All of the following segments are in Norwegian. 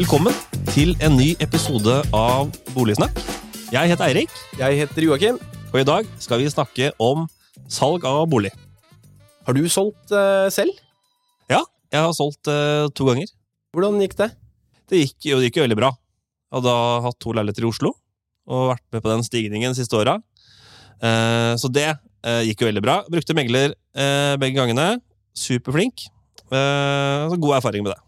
Velkommen til en ny episode av Boligsnakk. Jeg heter Eirik, Jeg heter Joakim. og i dag skal vi snakke om salg av bolig. Har du solgt eh, selv? Ja, jeg har solgt eh, to ganger. Hvordan gikk det? Det gikk jo det gikk jo veldig bra. Jeg hadde hatt to leiligheter i Oslo og vært med på den stigningen de siste åra. Eh, så det eh, gikk jo veldig bra. Brukte megler eh, begge gangene. Superflink. Eh, så god erfaring med det.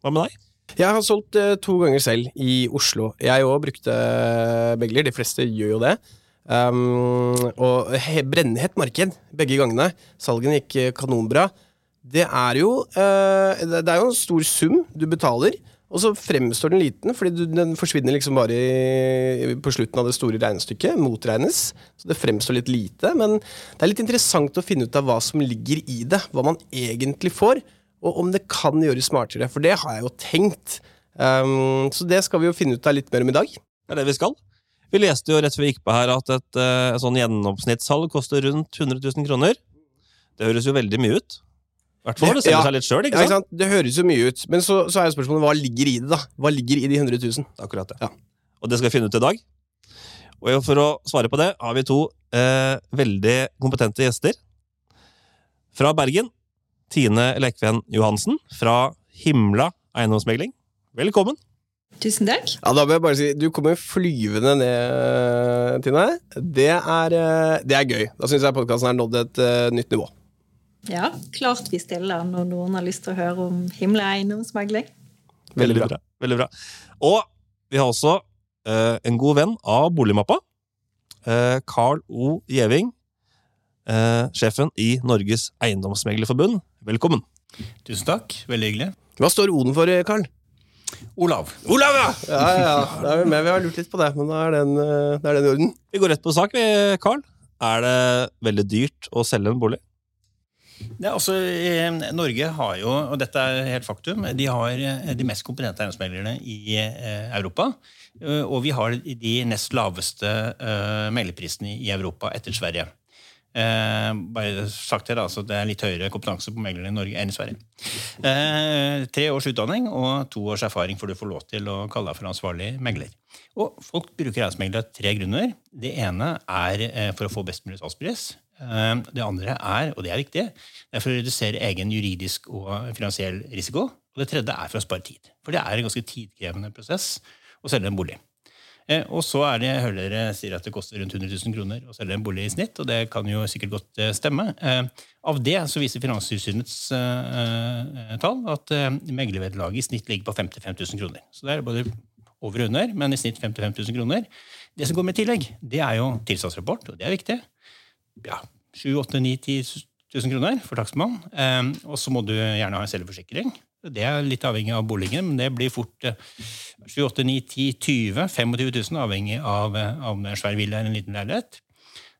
Hva med deg? Jeg har solgt eh, to ganger selv i Oslo. Jeg òg brukte begler. De fleste gjør jo det. Um, og he, brennhett marked begge gangene. Salgene gikk eh, kanonbra. Det er jo uh, det er jo en stor sum du betaler, og så fremstår den liten, fordi den forsvinner liksom bare i, på slutten av det store regnestykket. Motregnes. Så det fremstår litt lite, men det er litt interessant å finne ut av hva som ligger i det. Hva man egentlig får, og om det kan gjøres smartere. For det har jeg jo tenkt. Um, så det skal vi jo finne ut av litt mer om i dag. Det er det vi skal. Vi leste jo rett før vi gikk på her at et, eh, et sånn gjennomsnittssalg koster rundt 100 000 kroner. Det høres jo veldig mye ut. I hvert fall når det selger Ja. seg litt sjøl, Ja, ikke sant? sant? Det høres jo mye ut, men så, så er jo spørsmålet hva ligger i det, da? Hva ligger i de 100 000? Det er Akkurat det. Ja. Og det skal vi finne ut i dag. Og for å svare på det har vi to eh, veldig kompetente gjester. Fra Bergen, Tine Lekven Johansen fra Himla eiendomsmegling. Velkommen. Tusen takk. Ja, da må jeg bare si, Du kommer flyvende ned, Tine. Det er, eh, det er gøy. Da syns jeg podkasten har nådd et uh, nytt nivå. Ja, klart vi stiller når noen har lyst til å høre om himla eiendomsmegling. Veldig bra. Veldig bra. Og vi har også uh, en god venn av Boligmappa. Carl Carl O. Gjeving. Eh, sjefen i Norges Eiendomsmeglerforbund. Velkommen. Tusen takk. Veldig hyggelig. Hva står Oden for, eh, Karl? Olav. Olav, ja! Ja, ja, Det er vi med. Vi har lurt litt på det, men da er den, det er den i orden. Vi går rett på sak, vi, Karl. Er det veldig dyrt å selge en bolig? Ja, altså, eh, Norge har jo, og dette er helt faktum, de har eh, de mest kompetente eiendomsmeglerne i eh, Europa. Eh, Og vi har de nest laveste eh, meglerprisene i Europa etter Sverige. Eh, bare sagt her, så Det er litt høyere kompetanse på meglere i Norge enn i Sverige. Eh, tre års utdanning og to års erfaring får du får lov til å kalle deg for ansvarlig megler. Og Folk bruker eiendomsmegler av tre grunner. Det ene er eh, for å få best mulig salgspris. Eh, Det andre er, og det er viktig, det er for å redusere egen juridisk og finansiell risiko. Og det tredje er for å spare tid. For det er en ganske tidkrevende prosess å selge en bolig. Eh, Og så er det, jeg hører dere sier at det koster rundt 100 000 kroner å selge en bolig i snitt, og det kan jo sikkert godt eh, stemme. Eh, Av det så viser Finanstilsynets tall at meglervederlaget i snitt ligger på 55 000 kroner. Så det er både over og under, men i snitt 55 000 kroner. Det som går med tillegg, det er jo tilstandsrapport, og det er viktig. Ja, 7 8 9 10 000 kroner for takstmann. Og så må du gjerne ha en selverforsikring. Det er litt avhengig av boligen, men det blir fort eh, 7 8 9 10 20 25 000, avhengig av om det er en svær villa eller en liten leilighet.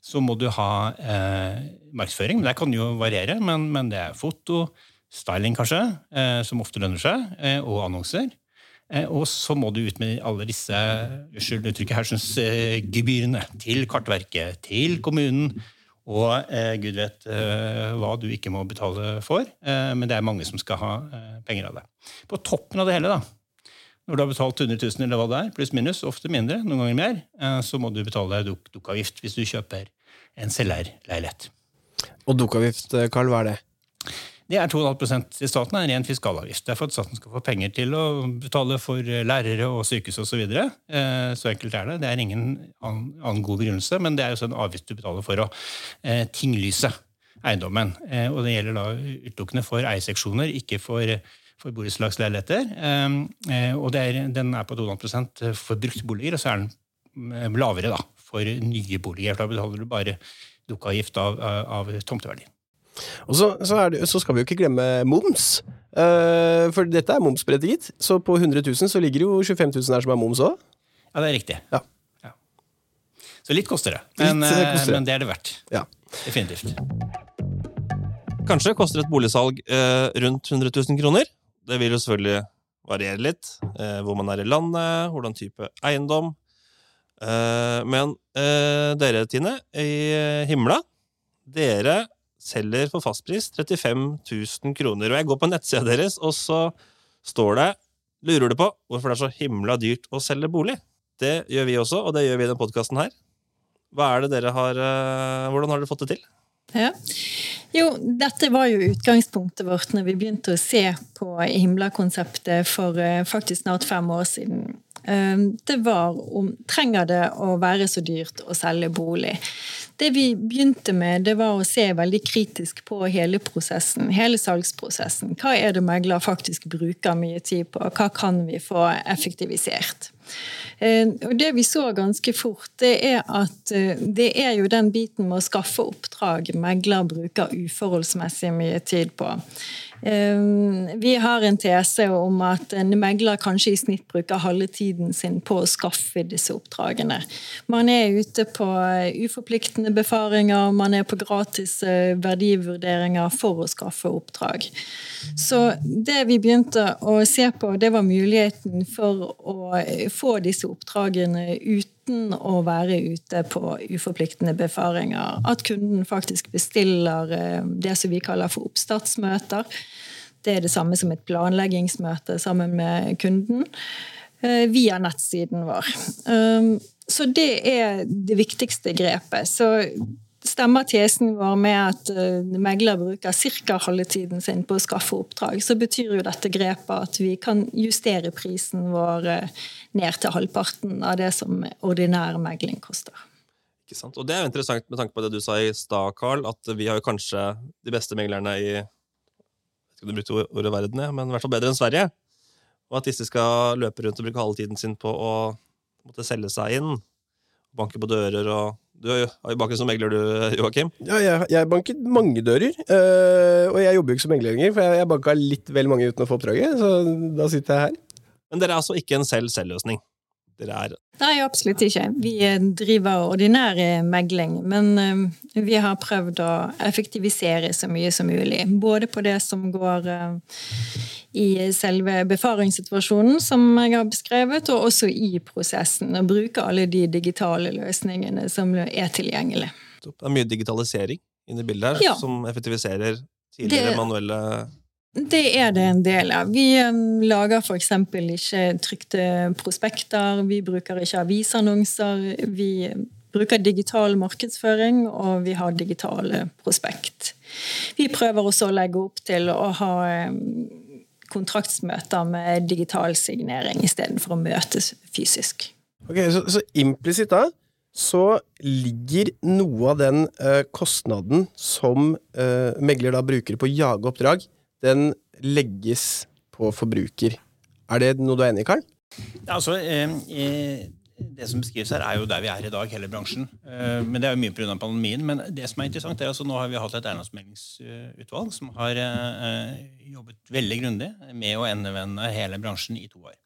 Så må du ha eh, markedsføring. Det kan jo variere, men, men det er foto, styling kanskje, eh, som ofte lønner seg, eh, og annonser. Eh, Og så må du ut med alle disse unnskyld uttrykket hersens eh, gebyrene til Kartverket, til kommunen. Og eh, gud vet eh, hva du ikke må betale for, eh, men det er mange som skal ha eh, penger av det. På toppen av det hele, da, når du har betalt 100 000 eller hva det er, pluss minus, ofte mindre, noen ganger mer, eh, så må du betale duk dukkavgift hvis du kjøper en selgerleilighet. Og dukavgift, eh, Karl, hva er det? Det er 2,5 til staten er en ren fiskalavgift. Det er for at staten skal få penger til å betale for eh, lærere og sykehus osv. Så, videre. Eh, så enkelt er det. Det er ingen annen, god begrunnelse, men det er også en avgift du betaler for å eh, tinglyse eiendommen. Og det gjelder da utelukkende for eierseksjoner, ikke for, for borettslagsleiligheter. Og er, den er på 2,5 for brukte boliger, og så er den lavere da, for nye boliger. Da betaler du bare dukkeavgift av, av, av tomteverdien. Og så, så, det, så skal vi jo ikke glemme moms. Uh, for dette er momsberettiget. Så på 100 000 så ligger jo 25 000 her som er moms òg. Ja, det er riktig. Ja. Ja. Så litt koster det, men, Litt, det koster det. eh, men det er det verdt. Ja. Definitivt. Kanskje koster et boligsalg eh, rundt 100 000 kroner. Det vil jo selvfølgelig variere litt. Eh, hvor man er i landet, hvordan type eiendom. Eh, men eh, dere, Tine, i eh, Himla, dere selger for fastpris 35 000 kroner. Og jeg går på nettsida deres, og så står det Lurer du på hvorfor det er så himla dyrt å selge bolig? Det gjør vi også, og det gjør vi i denne podkasten her. Hva er det dere har, eh, Hvordan har dere fått det til? Ja. Jo, dette var jo utgangspunktet vårt når vi begynte å se på Himla-konseptet for eh, faktisk snart fem år siden. Ehm, det var om trenger det å være så dyrt å selge bolig. Det vi begynte med, det var å se veldig kritisk på hele prosessen, hele salgsprosessen. Hva er det megler faktisk bruker mye tid på? Hva kan vi få effektivisert? Ehm, og det vi så ganske fort, det er at eh, det er jo den biten med å skaffe oppdrag megler bruker uforholdsmessig mye tid på. Ehm, vi har en tese om at en megler kanskje i snitt bruker halve tiden sin på å skaffe disse oppdragene. Man er ute på uforpliktende befaringer, man er på gratis eh, verdivurderinger for å skaffe oppdrag. Så det vi begynte å se på, det var muligheten for å få disse oppdragene uten uten å være ute på uforpliktende befaringer. At kunden faktisk bestiller eh, det som vi kaller for oppstartsmøter. Det er det samme som et planleggingsmøte sammen med kunden eh, via nettsiden vår. Um, så det er det viktigste grepet. Så stemmer tesen vår med at uh, megler bruker ca. halve tiden sin på å skaffe oppdrag, så betyr jo dette grepet at vi kan justere prisen vår uh, ned til halvparten av det som ordinær megling koster. Ikke sant? Og det er jo interessant med tanke på det du sa i stad, Carl, at vi har jo kanskje de beste meglerne i jeg vet ikke om du brukte ordet verden, men i hvert fall bedre enn Sverige. Og at disse skal løpe rundt og bruke halve tiden sin på å måtte selge seg inn, banke på dører og du har jo banket som megler, du, Joakim? Ja, jeg, jeg banket mange dører. Øh, og jeg jobber jo ikke som megler lenger, for jeg, jeg banka litt vel mange uten å få oppdraget. Så da sitter jeg her. Men dere er altså ikke en selv-selv-løsning? Dere er Nei, absolutt ikke. Vi driver ordinær megling, men øh, vi har prøvd å effektivisere så mye som mulig. Både på det som går øh, i selve befaringssituasjonen, som jeg har beskrevet, og også i prosessen. Og bruke alle de digitale løsningene som er tilgjengelige. Det er mye digitalisering inne i bildet her, ja. som effektiviserer tidligere det, manuelle det er det en del av. Vi um, lager f.eks. ikke trykte prospekter, vi bruker ikke avisannonser. Vi bruker digital markedsføring, og vi har digitale prospekt. Vi prøver også å legge opp til å ha um, kontraktsmøter med digital signering istedenfor å møtes fysisk. Ok, Så, så implisitt da så ligger noe av den eh, kostnaden som eh, megler da bruker på å jage oppdrag, den legges på forbruker. Er det noe du er enig i, Karl? Ja, altså, eh, det som beskrives her, er jo der vi er i dag, hele bransjen. Eh, men Det er jo mye pga. pandemien. Men det som er interessant, er altså nå har vi hatt et eiendomsmeldingsutvalg som har eh, jobbet veldig grundig med å endevende hele bransjen i to år.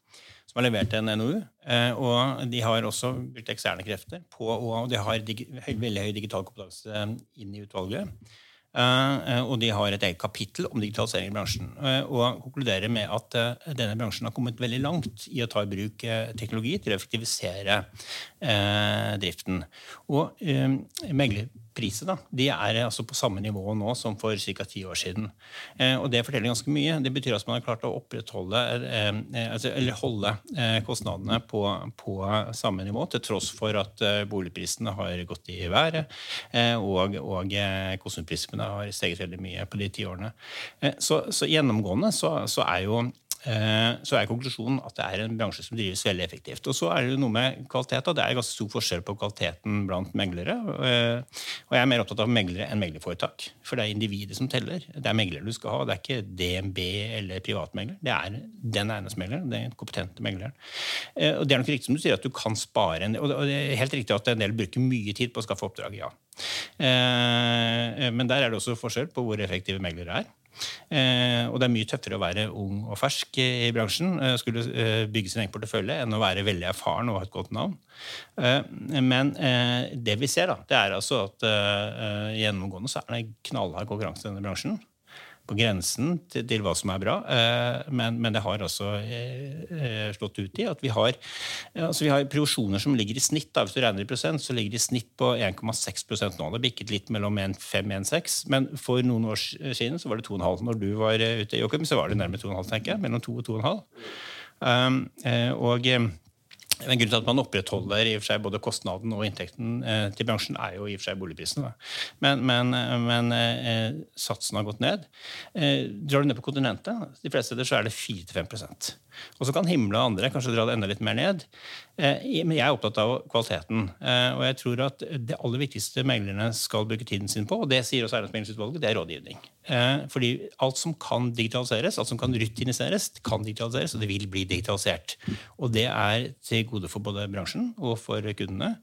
Som har levert en NOU. Eh, og de har også brukt eksterne krefter på, og de har veldig høy digital kompetanse inn i utvalget. Uh, og de har et eget kapittel om digitalisering i bransjen. Uh, og konkluderer med at denne bransjen har kommet veldig langt i å ta i bruk teknologi til å effektivisere driften. Og megler priser da, de er altså på samme nivå nå som for ca. ti år siden. Eh, og Det forteller ganske mye. Det betyr at man har klart å opprettholde eh, eh altså, eller holde eh, kostnadene på, på, samme nivå, til tross for at eh, boligprisene har gått i været, eh, og, og kostnadsprisene har steget veldig mye på de ti årene. Så, så, gjennomgående så, så er jo så er konklusjonen at det er en bransje som drives veldig effektivt. Og så er det noe med kvalitet. og Det er ganske stor forskjell på kvaliteten blant meglere. Eh, og jeg er mer opptatt av meglere enn meglerforetak. For det er individet som teller. Det er meglere du skal ha. Det er ikke DNB eller privatmegler. Det er den eiendomsmegleren. Den kompetente megleren. Eh, og det er nok riktig som du sier, at du kan spare en Og det er helt riktig at en del bruker mye tid på å skaffe oppdrag, ja. Men der er det også forskjell på hvor effektive meglere er. Eh, og det er mye tøffere å være ung og fersk i bransjen, eh, skulle eh, bygge sin egen portefølje, enn å være veldig erfaren og ha et godt navn. Men det vi ser, da, det er altså at gjennomgående så er det knallhard konkurranse i denne bransjen på grensen til, til, hva som er bra. Eh, men, men, det har altså eh, eh, slått ut i at vi har, altså vi har provisjoner som ligger i snitt da, hvis du regner i prosent, så ligger de i snitt på 1,6% nå. Det har bikket litt mellom 1,5 og 1,6, men for noen år siden så var det 2,5. Når du var ute, Joachim, så var det nærmere 2,5, tenker jeg. Mellom 2 og 2,5. Um, og men Grunnen til at man opprettholder i og for seg både kostnaden og inntekten eh, til bransjen, er jo i og for seg boligprisene. Men, men, men eh, satsen har gått ned. Eh, drar du ned på kontinentet, de fleste steder så er det 4-5% og så kan Himle og andre kanskje dra det enda litt mer ned. Eh, men jeg er opptatt av kvaliteten. Eh, og jeg tror at det aller viktigste meglerne skal bruke tiden sin på, og det sier også Eiendomsmeglingsutvalget, det er rådgivning. Eh, fordi alt som kan digitaliseres, alt som kan rutiniseres, kan digitaliseres, og det vil bli digitalisert. Og det er til gode for både bransjen og for kundene.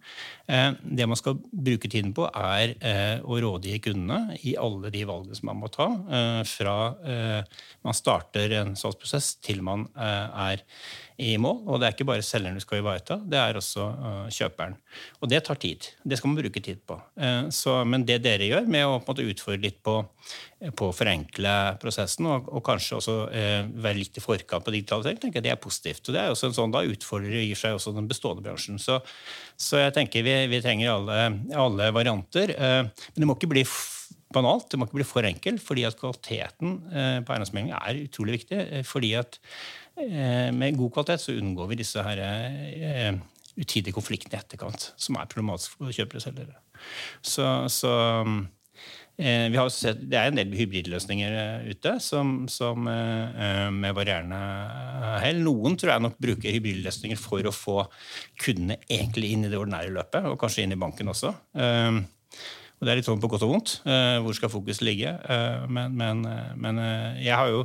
Det man skal bruke tiden på, er å rådgi kundene i alle de valgene som man må ta, fra man starter en salgsprosess til man er i mål. Og det er ikke bare selgeren du skal ivareta, det er også uh, kjøperen. Og det tar tid. Det skal man bruke tid på. Uh, så, men det dere gjør med å måte, utfordre litt på, på å forenkle prosessen, og, og kanskje også uh, være litt i forkant på digitalisering, tenker jeg det er positivt. Og det er også en sånn, Da utfordrer gir seg også den bestående bransjen. Så, så jeg tenker vi, vi trenger alle, alle varianter. men det må ikke bli banalt, det må ikke bli for enkelt, fordi at kvaliteten på eiendomsmelding er utrolig viktig. fordi at Eh, med god kvalitet så unngår vi disse her eh, utidige konfliktene i etterkant, som er problematisk for kjøpere og selgere. Så, så eh, sett, det er en del hybridløsninger ute som, som med varierende hell. Noen tror jeg nok bruker hybridløsninger for å få kundene egentlig inn i det ordinære løpet, og kanskje inn i banken også. Og Det er litt sånn på godt og vondt. Eh, hvor skal fokus ligge? Eh, men, men, eh, men jeg har jo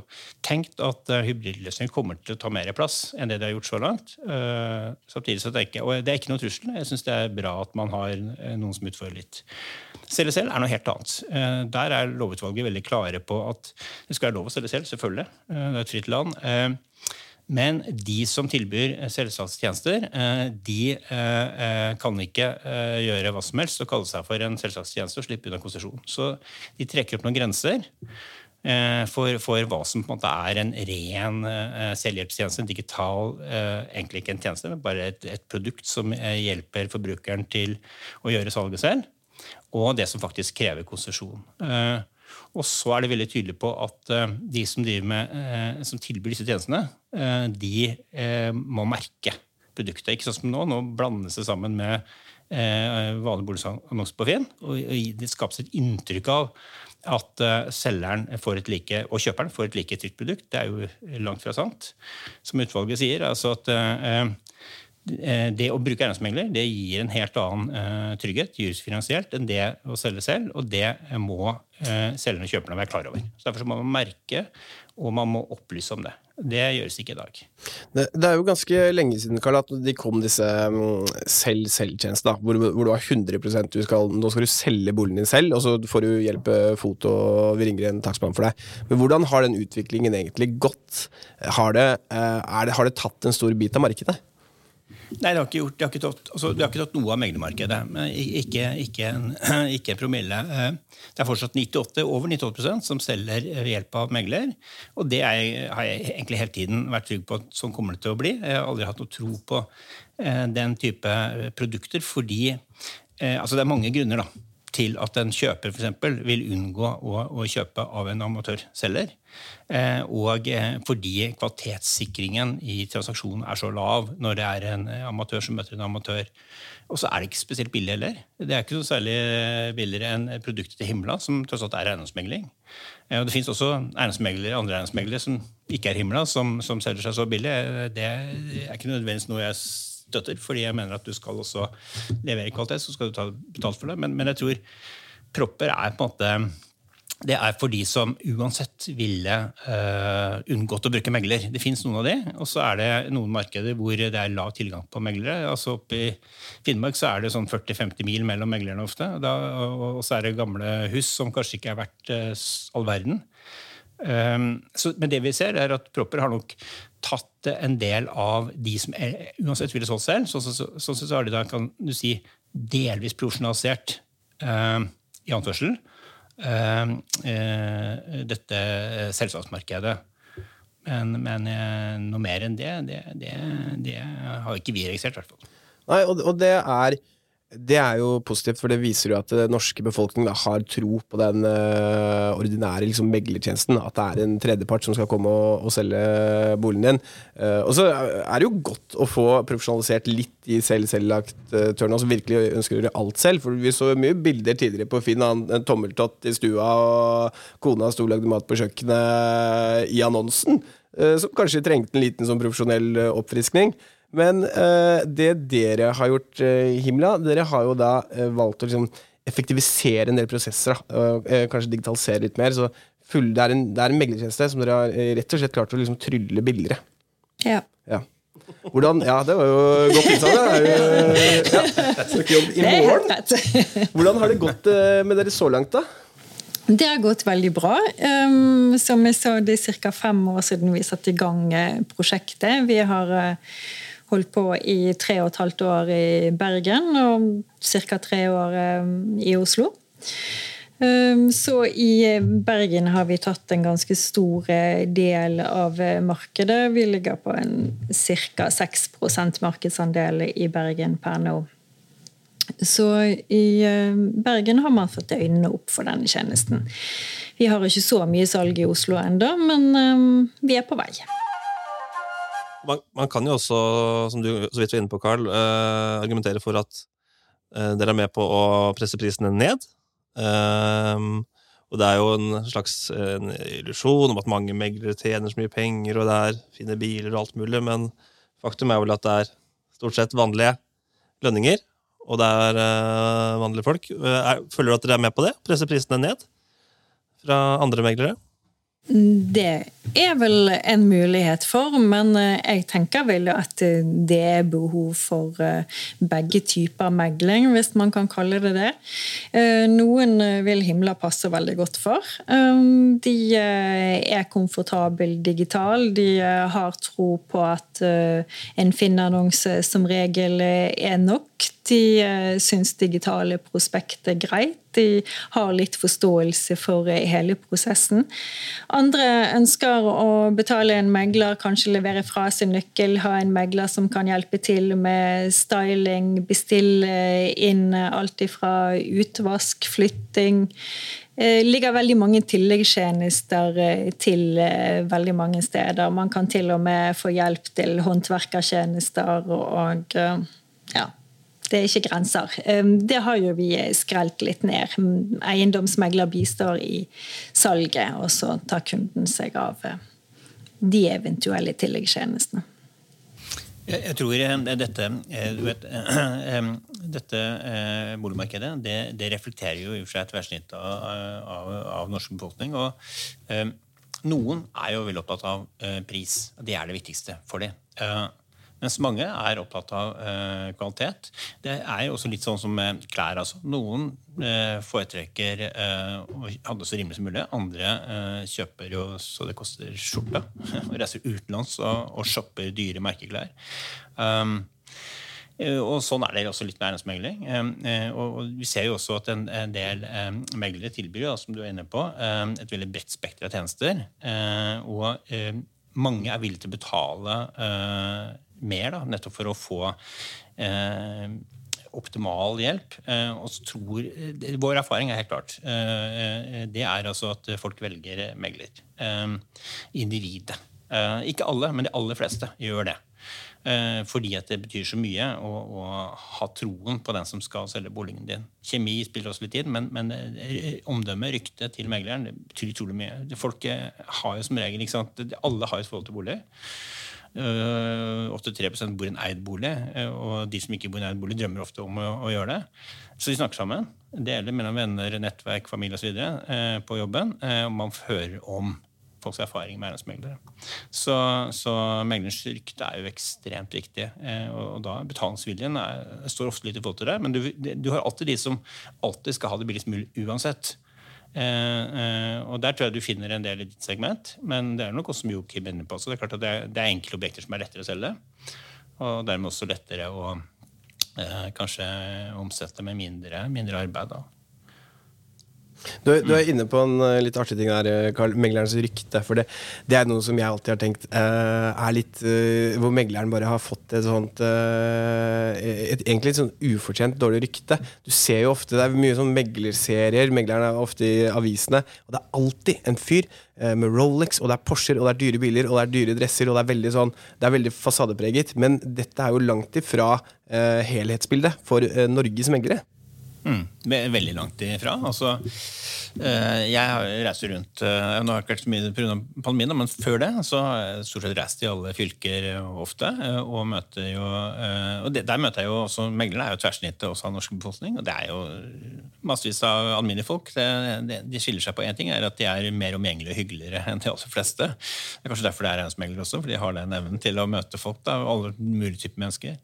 tenkt at hybridløsninger kommer til å ta mer plass enn det de har gjort så langt. Samtidig så tenker jeg, Og det er ikke noe trussel. Jeg syns det er bra at man har noen som utfører litt. Selv er noe helt annet. Der er lovutvalget veldig klare på at det skal være lov å selge selv, selvfølgelig. Det er et fritt land. Men de som tilbyr selskapstjenester, eh, de eh, kan ikke eh, gjøre hva som helst og kalle seg for en selvsalgstjeneste og slippe unna konsesjon. Så de trekker opp noen grenser for, for, hva som på en måte er en ren selvhjelpstjeneste. En digital, egentlig ikke en tjeneste, men bare et, et produkt som hjelper forbrukeren til å gjøre salget selv. Og det som faktisk krever konsesjon. Og så er det veldig tydelig på at uh, de som, med, uh, som, tilbyr disse tjenestene, uh, de må merke produktet. Ikke sånn som nå. Nå blandes det sammen med vanlig boligannonse på Finn. Og, det skapes et inntrykk av at selgeren får et like, og kjøperen får et like trygt produkt. Det er jo langt fra sant. Som utvalget sier, altså at Eh, det å bruke eiendomsmegler det gir en helt annen uh, trygghet finansielt enn det å selge selv, og det må uh, selgerne og kjøperne være klar over. Så Derfor må man merke, og man må opplyse om det. Det gjøres ikke i dag. Det, det er jo ganske lenge siden Karl, at de kom disse um, selv-selv-tjenestene, hvor, hvor, du har 100 du skal, Nå skal du selge boligen din selv, og så får du hjelp foto, og vi ringer en takstmann for deg. Men hvordan har den utviklingen egentlig gått? Har det, det, har det tatt en stor bit av markedet? Nei, det har ikke gjort, det har ikke tatt, altså, det har ikke tatt noe av meglermarkedet. Ikke, ikke, en, ikke en promille. Eh, det er fortsatt 98, over 98 som selger ved hjelp av megler. Og det er, har jeg egentlig hele tiden vært trygg på at sånn kommer det til å bli. Jeg har aldri hatt noe tro på eh, den type produkter fordi eh, altså Det er mange grunner da, til at en kjøper eksempel, vil unngå å, å kjøpe av en amatørselger. Eh, og eh, fordi kvalitetssikringen i transaksjonen er så lav når det er en amatør som møter en amatør. Og så er det ikke spesielt billig heller. Det er ikke så særlig billigere enn produktet til Himla, som tross alt er eiendomsmegling. Eh, og det fins også eiendomsmeglere, andre eiendomsmeglere som ikke er Himla, som, som selger seg så billig. Det er ikke nødvendigvis noe jeg støtter, fordi jeg mener at du skal også levere kvalitet, så skal du ta betalt for det. Men, men jeg tror propper er på en måte det er for de som uansett ville uh, unngått å bruke megler. Det fins noen av de, og så er det noen markeder hvor det er lav tilgang på meglere. Altså Oppe i Finnmark så er det sånn 40-50 mil mellom meglerne ofte. Da, og, så er det gamle hus som kanskje ikke er verdt uh, all verden. Um, så, men det vi ser, er at propper har nok tatt en del av de som er, uansett ville solgt selv. Sånn så, så, så, så, har de da, kan du si, delvis profesjonalisert, eh, i anførsel, eh, eh, dette selskapsmarkedet. Men, men noe mer enn det, det, det, det har ikke vi registrert, i hvert fall. Nei, og, og det er Det er jo positivt, for det viser jo at den norske befolkningen har tro på den uh, ordinære liksom, meglertjenesten. At det er en tredjepart som skal komme og, og selge boligen din. Uh, og så er det jo godt å få profesjonalisert litt i selv-selvlagt-tørna, som virkelig ønsker å gjøre alt selv. For vi så mye bilder tidligere på Finn, en tommeltott i stua, og kona sto og lagde mat på kjøkkenet i annonsen. Uh, som kanskje trengte en liten sånn profesjonell oppfriskning. Men uh, det dere har gjort, uh, Himla, dere har jo da uh, valgt å liksom, effektivisere en del prosesser. kanskje digitalisere litt mer. Så full, det, er en, det er en meglertjeneste som dere har rett og slett klart å liksom, trylle billigere. Ja. ja. Hvordan, ja, det var jo godt innsagt. Ja, Søker jobb i morgen. Hvordan har det gått med dere så langt, da? Det har gått veldig bra. Um, som jeg sa, Det er ca. fem år siden vi satte i gang prosjektet. Vi har holdt på i tre og et halvt år i Bergen og ca. tre år eh, i Oslo. Um, så i Bergen har vi tatt en ganske stor eh, del av markedet. Vi ligger på en ca. 6% markedsandel i Bergen per nå. Så i eh, Bergen har man fått øynene opp for denne tjenesten. Vi har ikke så mye salg i Oslo ennå, men vi er på vei man, man, kan jo også, som du så vidt var inne på, Carl, uh, argumentere for at uh, dere er med på å presse prisene ned. Uh, og det er jo en slags en illusjon om at mange meglere tjener så mye penger, og det er fine biler og alt mulig, men faktum er vel at det er stort sett vanlige lønninger, og det er vanlige folk. føler du at dere er med på det? Presse prisene ned fra andre meglere? Det er vel en mulighet for, men eh, jeg tenker vel at det er behov for eh, begge typer megling, hvis man kan kalle det det. Eh, noen vil himla passe veldig godt for. De er komfortable digital. De har tro på at en Finn-annonse som regel er nok de uh, syns digitale prospekt er greit. De har litt forståelse for uh, hele prosessen. Andre ønsker å betale en megler, kanskje levere fra seg nøkkel, ha en megler som kan hjelpe til med styling, bestille inn alt fra utvask, flytting. Det eh, ligger veldig mange tilleggstjenester til veldig mange steder. Man kan til og med få hjelp til håndverkertjenester og ja, det er ikke grenser. Det har jo vi skrelt litt ned. Eiendomsmegler bistår i salget, og så tar kunden seg av eh, de eventuelle tilleggstjenestene. Jeg tror eh, dette, eh, vet, dette boligmarkedet det, det, reflekterer jo i og for seg et tverrsnitt av, av, av norsk befolkning. og Noen er jo veldig opptatt av pris. Det er det viktigste for dem. Mens mange er opptatt av eh, kvalitet. Det er jo også litt sånn som med klær. Altså. Noen eh, foretrekker eh, å det så rimelig som mulig. Andre eh, kjøper jo så det koster skjorta. og reiser utenlands og, og shopper dyre merkeklær. Um, eh, og Sånn er det også litt med eiendomsmegling. Eh, og Vi ser jo også at en, del meglere tilbyr som du er inne på, et veldig bredt spekter av tjenester. Og mange er villige til å betale mer, da, nettopp for å få eh, optimal hjelp. Eh, og så tror, eh, Vår erfaring er helt klart. Eh, det er altså at folk velger megler. Individet. Ikke alle, men de aller fleste gjør det. Fordi at det betyr så mye å, å, ha troen på den som skal selge boligen din. Kjemi spiller også litt inn, men, men omdømme, rykte til megleren, det betyr utrolig mye. Folk har jo som regel, ikke sant, Alle har et forhold til bolig. 83 eh, bor i en eid bolig, eh, og de som ikke bor i en eid bolig, drømmer ofte om å, å gjøre det. Så de snakker sammen. Deler mellom venner, nettverk, familie osv. Eh, på jobben. Eh, og man hører om folks erfaring med eiendomsmeglere. Så, så meglerens rykte er jo ekstremt viktig. Og, og da betalingsviljen er, står ofte litt i forhold til det. Men du, du har alltid de som alltid skal ha det billigst mulig uansett. Eh, og Der tror jeg du finner en del i ditt segment, men det er nok også som Joakim inne på. Så det er klart at det er, det er enkle objekter som er lettere å selge, og dermed også lettere å eh, kanskje omsette med mindre, mindre arbeid. da. Du, du, er inne på en uh, litt artig ting der, Karl. Meglerens rykte. For det, det, er noe som jeg alltid har tenkt uh, er litt uh, Hvor megleren bare har fått et sånt et, Egentlig et sånn ufortjent dårlig rykte. Du ser jo ofte, Det er mye sånn meglerserier. Megleren er ofte i avisene. Og det er alltid en fyr med Rolex, og det er Porscher, og det er dyre biler, og det er dyre dresser, og det er veldig sånn Det er veldig fasadepreget. Men dette er jo langt ifra helhetsbildet for Norges meglere. Mm, veldig langt ifra. Altså, Eh, jeg reist rundt eh, Nå har jeg ikke vært så mye pga. pandemien, men før det så har jeg stort sett reist i alle fylker eh, ofte. Og møter jo og Der møter jeg jo også Meglerne er jo tverrsnittet også av norsk befolkning. Og det er jo massevis av alminnelige folk. Det, det, de skiller seg på én ting, er at de er mer omgjengelige og hyggeligere enn de aller fleste. Det er kanskje derfor det er eiendomsmeglere også, for de har den evnen til å møte folk. da, Alle mulige typer mennesker.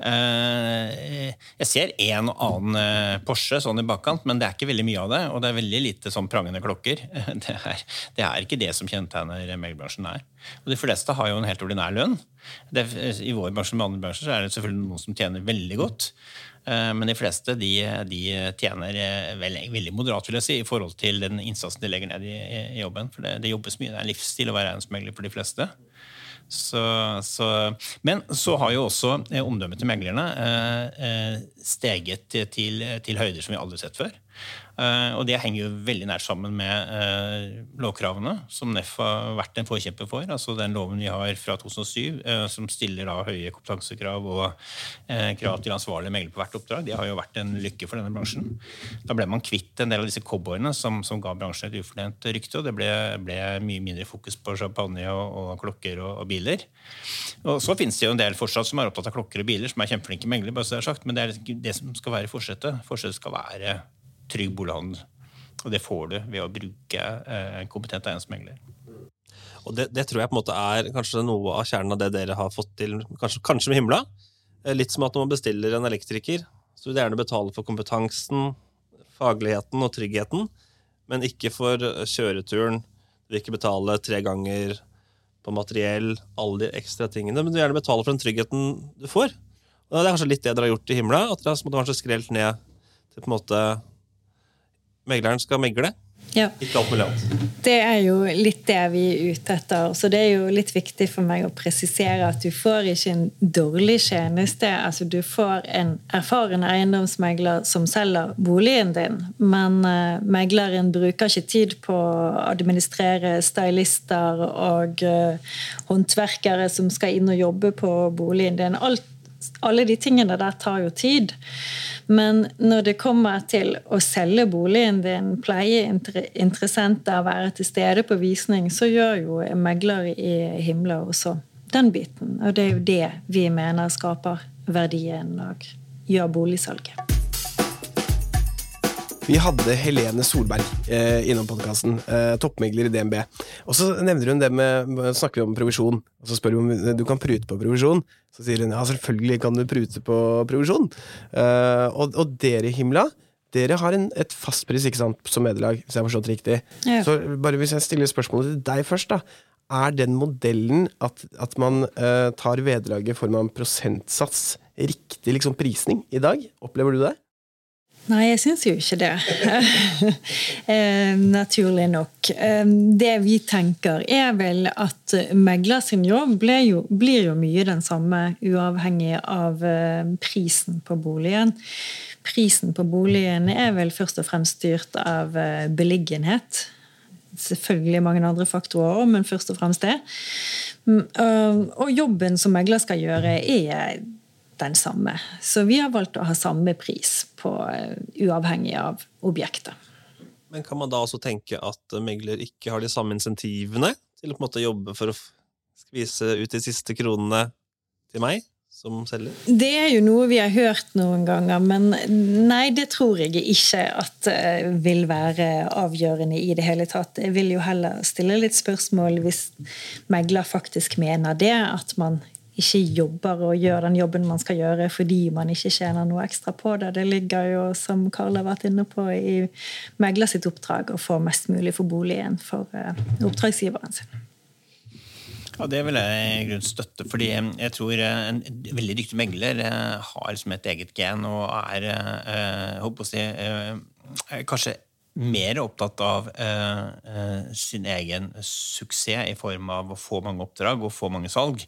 Jeg ser en og annen Porsche sånn i bakkant, men det er ikke veldig mye av det. og det er veldig lite sånn prangende klokker. Det er, det er ikke det som kjennetegner meglerbransjen. her. Og De fleste har jo en helt ordinær lønn. Det, I vår bransje med andre bransjer så er det selvfølgelig noen som tjener veldig godt. Eh, men de fleste de, de tjener eh, veldig, veldig, moderat vil jeg si, i forhold til den innsatsen de legger ned i, i jobben. For det, det, jobbes mye. Det er en livsstil å være eiendomsmegler for de fleste. Så, så, men så har jo også eh, omdømmet til meglerne eh, steget til, til høyder som vi aldri har sett før. Uh, og det henger jo veldig nært sammen med uh, lovkravene, som NEF har vært en forkjemper for. Altså den loven vi har fra 2007, uh, eh, som stiller da høye kompetansekrav og krav til ansvarlig megler på hvert oppdrag. Det har jo vært en lykke for denne bransjen. Da ble man kvitt en del av disse cowboyene som, som ga bransjen et ufortjent rykte. Og det ble, ble, mye mindre fokus på champagne og, og klokker og, og, biler. Og så finnes det jo en del fortsatt som er opptatt av klokker og biler, som er kjempeflinke meglere, er men det er det som skal være forsetet. Forsetet skal være trygg bolighandel. Og det får du ved å bruke eh, en kompetent eiendomsmegler. Og det, det, tror jeg på en måte er kanskje noe av kjernen av det dere har fått til, kanskje, kanskje med himla. Eh, litt som at når man bestiller en elektriker, så vil du gjerne betale for kompetansen, fagligheten og tryggheten, men ikke for kjøreturen. Du vil ikke betale tre ganger på materiell, alle de ekstra tingene, men du vil gjerne betale for den tryggheten du får. Og Det er kanskje litt det dere har gjort i himla, at dere har kanskje skrelt ned til på en måte megleren skal megle. Ja. Det er jo litt det vi er ute etter. Så det er jo litt viktig for meg å presisere at du får ikke en dårlig tjeneste. Altså du får en erfaren eiendomsmegler som selger boligen din, men uh, megleren bruker ikke tid på å administrere stylister og uh, håndverkere som skal inn og jobbe på boligen din. Alt, alle de tingene der tar jo tid. Men når det kommer til å selge boligen din, pleie interessenter, være til stede på visning, så gjør jo megler i himla også den biten. Og det er jo det vi mener skaper verdien og gjør boligsalget. Vi hadde Helene Solberg eh, innom podkasten, eh, toppmegler i DNB. Og så nevner hun det med snakker vi om provisjon, og så spør hun om du kan prute på provisjon. Så sier hun ja, selvfølgelig kan du prute på provisjon. Eh, og, og, dere, Himla, dere har en, et fastpris ikke sant, som medielag, hvis jeg har forstått riktig. Ja. Så bare hvis jeg stiller spørsmålet til deg først, da. Er den modellen at, at man uh, tar vederlaget i form av en prosentsats, riktig liksom prisning i dag? Opplever du det? Nei, jeg syns jo ikke det. Eh, naturlig nok. Eh, det vi tenker, er vel at megler sin jobb blir jo, blir jo mye den samme, uavhengig av eh, prisen på boligen. Prisen på boligen er vel først og fremst styrt av beliggenhet. Selvfølgelig mange andre faktorer, men først og fremst det. Mm, og jobben som megler skal gjøre, er den samme. Så vi har valgt å ha samme pris på uh, uavhengig av objektet. Men kan man da også tenke at megler ikke har de samme insentivene til å på en måte jobbe for å skvise ut de siste kronene til meg? som selger? Det er jo noe vi har hørt noen ganger, men nei, det tror jeg ikke at uh, vil være avgjørende i det hele tatt. Jeg vil jo heller stille litt spørsmål hvis megler faktisk mener det, at man ikke jobber og gjør den jobben man skal gjøre fordi man ikke tjener noe ekstra på det. Det ligger jo, som Karl har vært inne på, i megler sitt oppdrag å få mest mulig for boligen for uh, oppdragsgiveren sin. Ja, Det vil jeg i grunn støtte. fordi jeg tror en veldig dyktig megler eh, har liksom et eget gen og er håper å si, kanskje mer opptatt av eh, eh, sin egen suksess i form av å få mange oppdrag og få mange salg,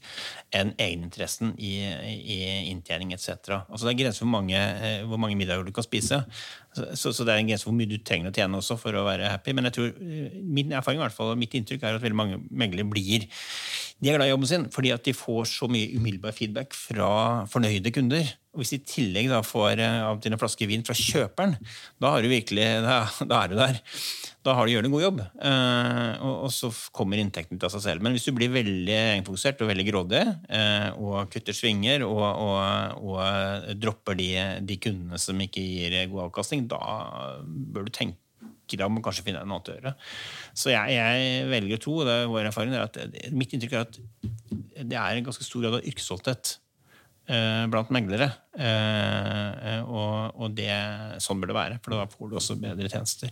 enn egeninteressen i, i inntjening etc. Altså det er grenser for mange, eh, hvor mange middager du kan spise. Så, så, det er en grense hvor mye du trenger å tjene også for å være happy. Men jeg tror, eh, min erfaring i hvert fall, og mitt inntrykk er at veldig mange meglere blir de er glad i jobben sin fordi at de får så mye umiddelbar feedback fra fornøyde kunder. Og Hvis de i tillegg da får eh, av til en flaske vin fra kjøperen, da, har du virkelig, da, da er du der. Da har du gjort en god jobb. Uh, og, og, så kommer inntekten ut av seg selv. Men hvis du blir veldig egenfokusert og veldig grådig uh, og kutter svinger og, og, og dropper de, de, kundene som ikke gir god avkastning, da bør du tenke deg om å kanskje finne en annen å gjøre. Så jeg, jeg velger tro, og det er vår erfaring, er at mitt inntrykk er at det er en ganske stor grad av yrkesstolthet Eh, blant meglere. Eh, og, og det, sånn bør det være, for da får du også bedre tjenester.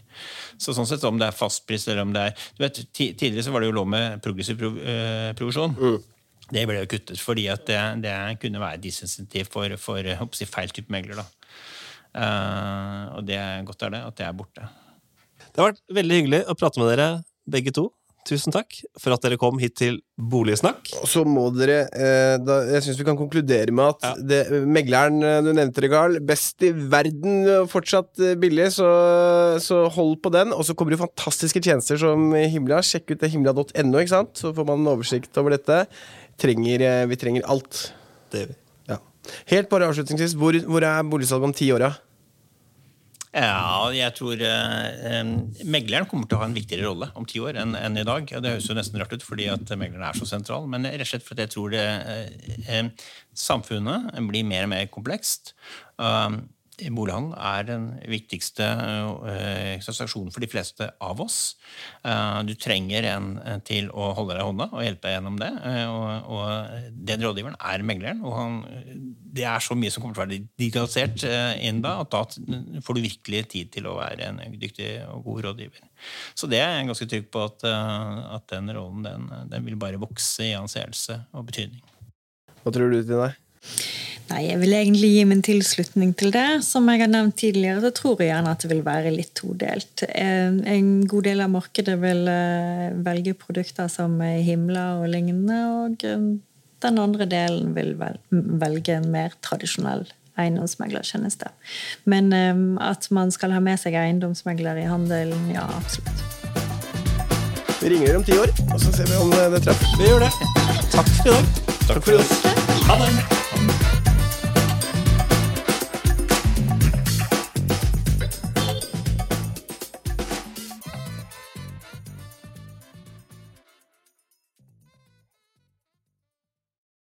Så sånn sett, Om det er fastpris eller om det er du vet, Tidligere så var det jo lov med progressiv prov, eh, provisjon. Mm. Det ble jo kuttet fordi at det, det kunne være disinsentiv for, for si, feil type megler. da. Uh, og det er godt er det, at det er borte. Det har vært veldig hyggelig å prate med dere begge to tusen takk for at dere kom hit til Boligsnakk. Så må dere eh, da, Jeg syns vi kan konkludere med at ja. det, megleren eh, du nevnte, Regal, best i verden, fortsatt eh, billig, så, så hold på den. Og så kommer det fantastiske tjenester som Himla. Sjekk ut det himla.no, ikke sant? så får man en oversikt over dette. Trenger, eh, vi trenger alt. Det gjør vi. Ja. Helt bare avslutningsvis, hvor, hvor er boligsalget om ti år, da? Ja, jeg tror eh, Megleren kommer til å ha en viktigere rolle om ti år enn, enn i dag. Ja, det høres jo nesten rart ut fordi at megleren er så sentral, men rett og slett fordi jeg tror det, eh, samfunnet blir mer og mer komplekst. Um, Bolighandel er den viktigste uh, transaksjonen for de fleste av oss. Uh, du trenger en uh, til å holde deg i hånda og hjelpe deg gjennom det. Og, den rådgiveren er megleren. og han, Det er så mye som kommer til å være digitalisert inn da, at da får du virkelig tid til å være en dyktig og god rådgiver. Så det er jeg ganske trygg på at, at den rollen den, den vil bare vokse i anseelse og betydning. Hva tror du, Tina? Nei, jeg vil egentlig gi min tilslutning til det. Som jeg har nevnt tidligere, så tror jeg gjerne at det vil være litt todelt. En god del av markedet vil eh, velge produkter som himla og lignende, og eh, den andre delen vil velge en mer tradisjonell eiendomsmeglertjeneste. Men eh, at man skal ha med seg eiendomsmegler i handelen, ja, absolutt. Vi ringer om ti år, og så ser vi om det treffer. Vi gjør det. Takk for i dag. Takk for oss. Ha det.